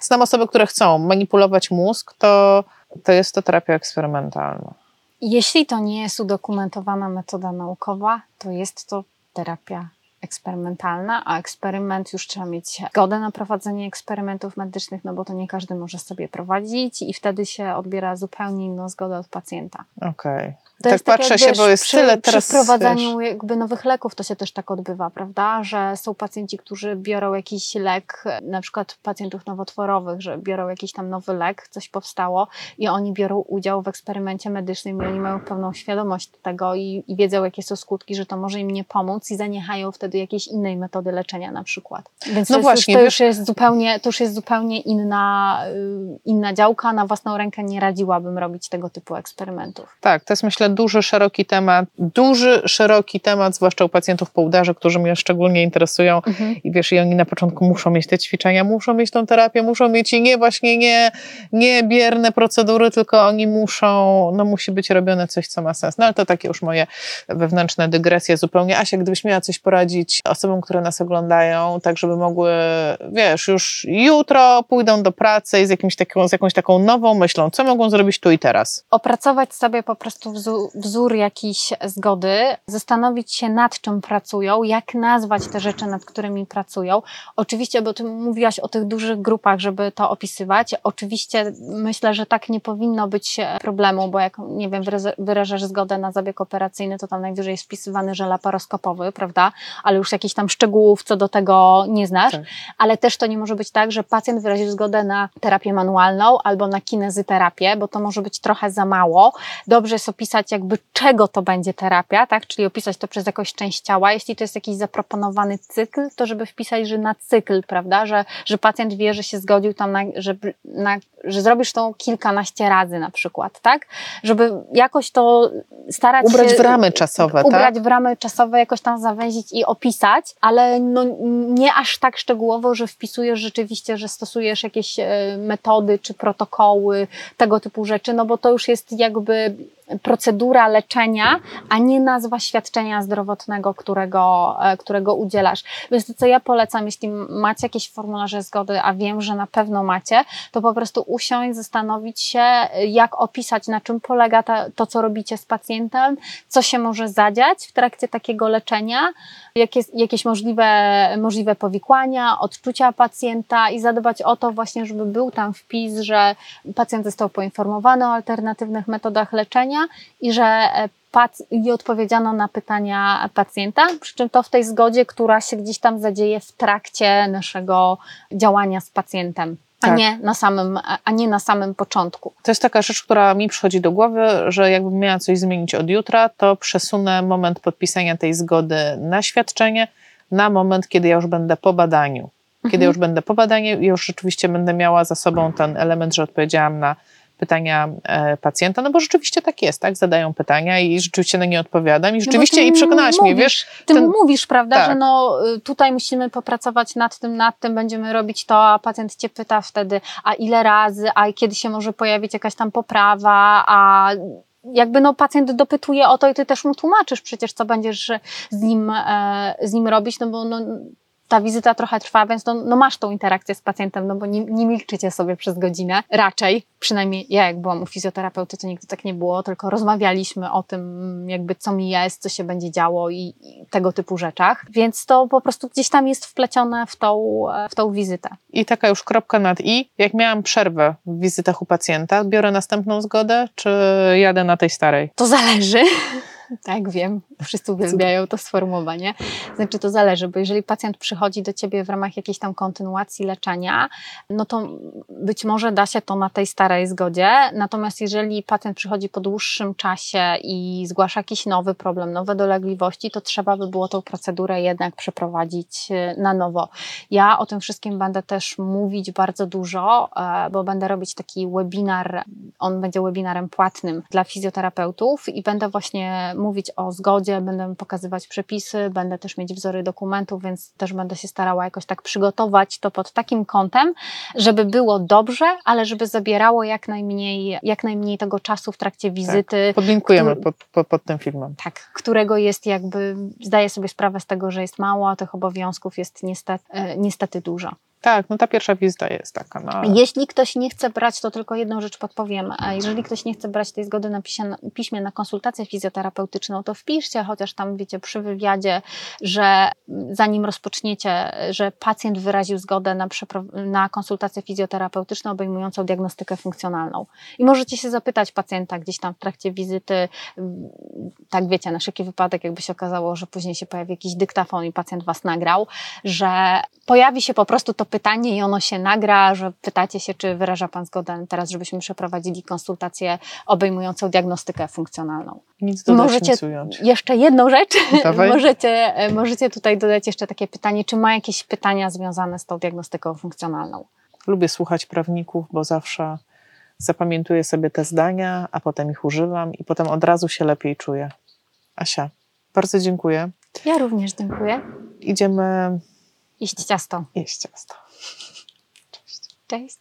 Speaker 1: znam osoby, które chcą manipulować mózg, to, to jest to terapia eksperymentalna.
Speaker 2: Jeśli to nie jest udokumentowana metoda naukowa, to jest to terapia eksperymentalna, a eksperyment już trzeba mieć zgodę na prowadzenie eksperymentów medycznych, no bo to nie każdy może sobie prowadzić i wtedy się odbiera zupełnie inną zgodę od pacjenta.
Speaker 1: Okej.
Speaker 2: To
Speaker 1: Tak
Speaker 2: tak
Speaker 1: patrzę
Speaker 2: jak,
Speaker 1: się,
Speaker 2: wiesz,
Speaker 1: bo jest
Speaker 2: przy,
Speaker 1: tyle teraz.
Speaker 2: Przy wprowadzaniu
Speaker 1: wiesz,
Speaker 2: jakby nowych leków to się też tak odbywa, prawda? Że są pacjenci, którzy biorą jakiś lek, na przykład pacjentów nowotworowych, że biorą jakiś tam nowy lek, coś powstało i oni biorą udział w eksperymencie medycznym i oni mają pełną świadomość tego i, i wiedzą, jakie są skutki, że to może im nie pomóc i zaniechają wtedy jakiejś innej metody leczenia na przykład. Więc
Speaker 1: No
Speaker 2: to,
Speaker 1: właśnie, wiesz-
Speaker 2: to, już jest zupełnie, to już jest zupełnie inna, y, inna działka. Na własną rękę nie radziłabym robić tego typu eksperymentów.
Speaker 1: Tak, to jest myślę duży, szeroki temat, duży, szeroki temat, zwłaszcza u pacjentów po udarze, którzy mnie szczególnie interesują
Speaker 2: Mhm.
Speaker 1: i wiesz, i oni na początku muszą mieć te ćwiczenia, muszą mieć tą terapię, muszą mieć i nie właśnie nie, nie bierne procedury, tylko oni muszą, no musi być robione coś, co ma sens. No ale to takie już moje wewnętrzne dygresje zupełnie. Asia, gdybyś miała coś poradzić osobom, które nas oglądają, tak żeby mogły, wiesz, już jutro pójdą do pracy z, jakimś taką, z jakąś taką nową myślą, co mogą zrobić tu i teraz?
Speaker 2: opracować sobie po prostu wzór, wzór jakiejś zgody, zastanowić się nad czym pracują, jak nazwać te rzeczy, nad którymi pracują. Oczywiście, bo ty mówiłaś o tych dużych grupach, żeby to opisywać. Oczywiście myślę, że tak nie powinno być problemu, bo jak, nie wiem, wyrażasz zgodę na zabieg operacyjny, to tam najwyżej jest wpisywany, że laparoskopowy, prawda? Ale już jakichś tam szczegółów co do tego nie znasz.
Speaker 1: Tak.
Speaker 2: Ale też to nie może być tak, że pacjent wyraził zgodę na terapię manualną albo na kinezyterapię, bo to może być trochę za mało. Dobrze jest opisać jakby czego to będzie terapia, tak? Czyli opisać to przez jakąś część ciała. Jeśli to jest jakiś zaproponowany cykl, to żeby wpisać, że na cykl, prawda? Że, że pacjent wie, że się zgodził tam, na, że, na, że zrobisz to kilkanaście razy na przykład, tak? Żeby jakoś to starać
Speaker 1: Ubrać
Speaker 2: się...
Speaker 1: w ramy czasowe,
Speaker 2: ubrać
Speaker 1: tak?
Speaker 2: w ramy czasowe, jakoś tam zawęzić i opisać, ale no, nie aż tak szczegółowo, że wpisujesz rzeczywiście, że stosujesz jakieś e, metody czy protokoły, tego typu rzeczy, no bo to już jest jakby procedura leczenia, a nie nazwa świadczenia zdrowotnego, którego, e, którego udzielasz. Więc to, co ja polecam, jeśli macie jakieś formularze zgody, a wiem, że na pewno macie, to po prostu usiąść, zastanowić się, jak opisać, na czym polega ta, to, co robicie z pacjentem, co się może zadziać w trakcie takiego leczenia, jakie, jakieś możliwe, możliwe powikłania, odczucia pacjenta i zadbać o to właśnie, żeby był tam wpis, że pacjent został poinformowany o alternatywnych metodach leczenia i że e, i odpowiedziano na pytania pacjenta, przy czym to w tej zgodzie, która się gdzieś tam zadzieje w trakcie naszego działania z pacjentem. A, tak. nie na samym, a nie na samym początku.
Speaker 1: To jest taka rzecz, która mi przychodzi do głowy, że jakbym miała coś zmienić od jutra, to przesunę moment podpisania tej zgody na świadczenie na moment, kiedy ja już będę po badaniu. Kiedy mhm. już będę po badaniu, już rzeczywiście będę miała za sobą ten element, że odpowiedziałam na pytania e, pacjenta, no bo rzeczywiście tak jest, tak? Zadają pytania i rzeczywiście na nie odpowiadam i no rzeczywiście no i przekonałaś mówisz, mnie, wiesz?
Speaker 2: Ty ten... mówisz, prawda, tak. że no y, tutaj musimy popracować nad tym, nad tym, będziemy robić to, a pacjent cię pyta wtedy, a ile razy, a kiedy się może pojawić jakaś tam poprawa, a jakby no pacjent dopytuje o to i ty też mu tłumaczysz przecież, co będziesz z nim, e, z nim robić, no bo no, ta wizyta trochę trwa, więc no, no masz tą interakcję z pacjentem, no bo nie, nie milczycie sobie przez godzinę, raczej, przynajmniej ja jak byłam u fizjoterapeuty, to nigdy tak nie było, tylko rozmawialiśmy o tym jakby co mi jest, co się będzie działo i, i tego typu rzeczach, więc to po prostu gdzieś tam jest wplecione w tą, w tą wizytę.
Speaker 1: I taka już kropka nad i, jak miałam przerwę w wizytach u pacjenta, biorę następną zgodę, czy jadę na tej starej?
Speaker 2: To zależy. Tak, wiem. Wszyscy uwielbiają to sformułowanie. Znaczy, to zależy, bo jeżeli pacjent przychodzi do ciebie w ramach jakiejś tam kontynuacji leczenia, no to być może da się to na tej starej zgodzie. Natomiast jeżeli pacjent przychodzi po dłuższym czasie i zgłasza jakiś nowy problem, nowe dolegliwości, to trzeba by było tą procedurę jednak przeprowadzić e, na nowo. Ja o tym wszystkim będę też mówić bardzo dużo, e, bo będę robić taki webinar, on będzie webinarem płatnym dla fizjoterapeutów i będę właśnie mówić o zgodzie, będę pokazywać przepisy, będę też mieć wzory dokumentów, więc też będę się starała jakoś tak przygotować to pod takim kątem, żeby było dobrze, ale żeby zabierało jak najmniej, jak najmniej tego czasu w trakcie tak, wizyty.
Speaker 1: Tak, podlinkujemy pod, pod, pod tym filmem.
Speaker 2: Tak, którego jest jakby, zdaję sobie sprawę z tego, że jest mało, a tych obowiązków jest niestety, niestety dużo.
Speaker 1: Tak, no ta pierwsza wizyta jest taka. No.
Speaker 2: Jeśli ktoś nie chce brać, to tylko jedną rzecz podpowiem. Jeżeli ktoś nie chce brać tej zgody na piśmie na konsultację fizjoterapeutyczną, to wpiszcie chociaż tam, wiecie, przy wywiadzie, że zanim rozpoczniecie, że pacjent wyraził zgodę na, na konsultację fizjoterapeutyczną obejmującą diagnostykę funkcjonalną. I możecie się zapytać pacjenta gdzieś tam w trakcie wizyty, tak wiecie, na wszelki wypadek, jakby się okazało, że później się pojawi jakiś dyktafon i pacjent was nagrał, że pojawi się po prostu to pytanie i ono się nagra, że pytacie się, czy wyraża Pan zgodę teraz, żebyśmy przeprowadzili konsultację obejmującą diagnostykę funkcjonalną.
Speaker 1: Nic dodać, możecie nic
Speaker 2: ująć. Jeszcze jedną rzecz. możecie, możecie tutaj dodać jeszcze takie pytanie, czy ma jakieś pytania związane z tą diagnostyką funkcjonalną?
Speaker 1: Lubię słuchać prawników, bo zawsze zapamiętuję sobie te zdania, a potem ich używam i potem od razu się lepiej czuję. Asia, bardzo dziękuję.
Speaker 2: Ja również dziękuję.
Speaker 1: Idziemy
Speaker 2: Iść ciasto.
Speaker 1: Iść ciasto.
Speaker 2: Cześć. Cześć.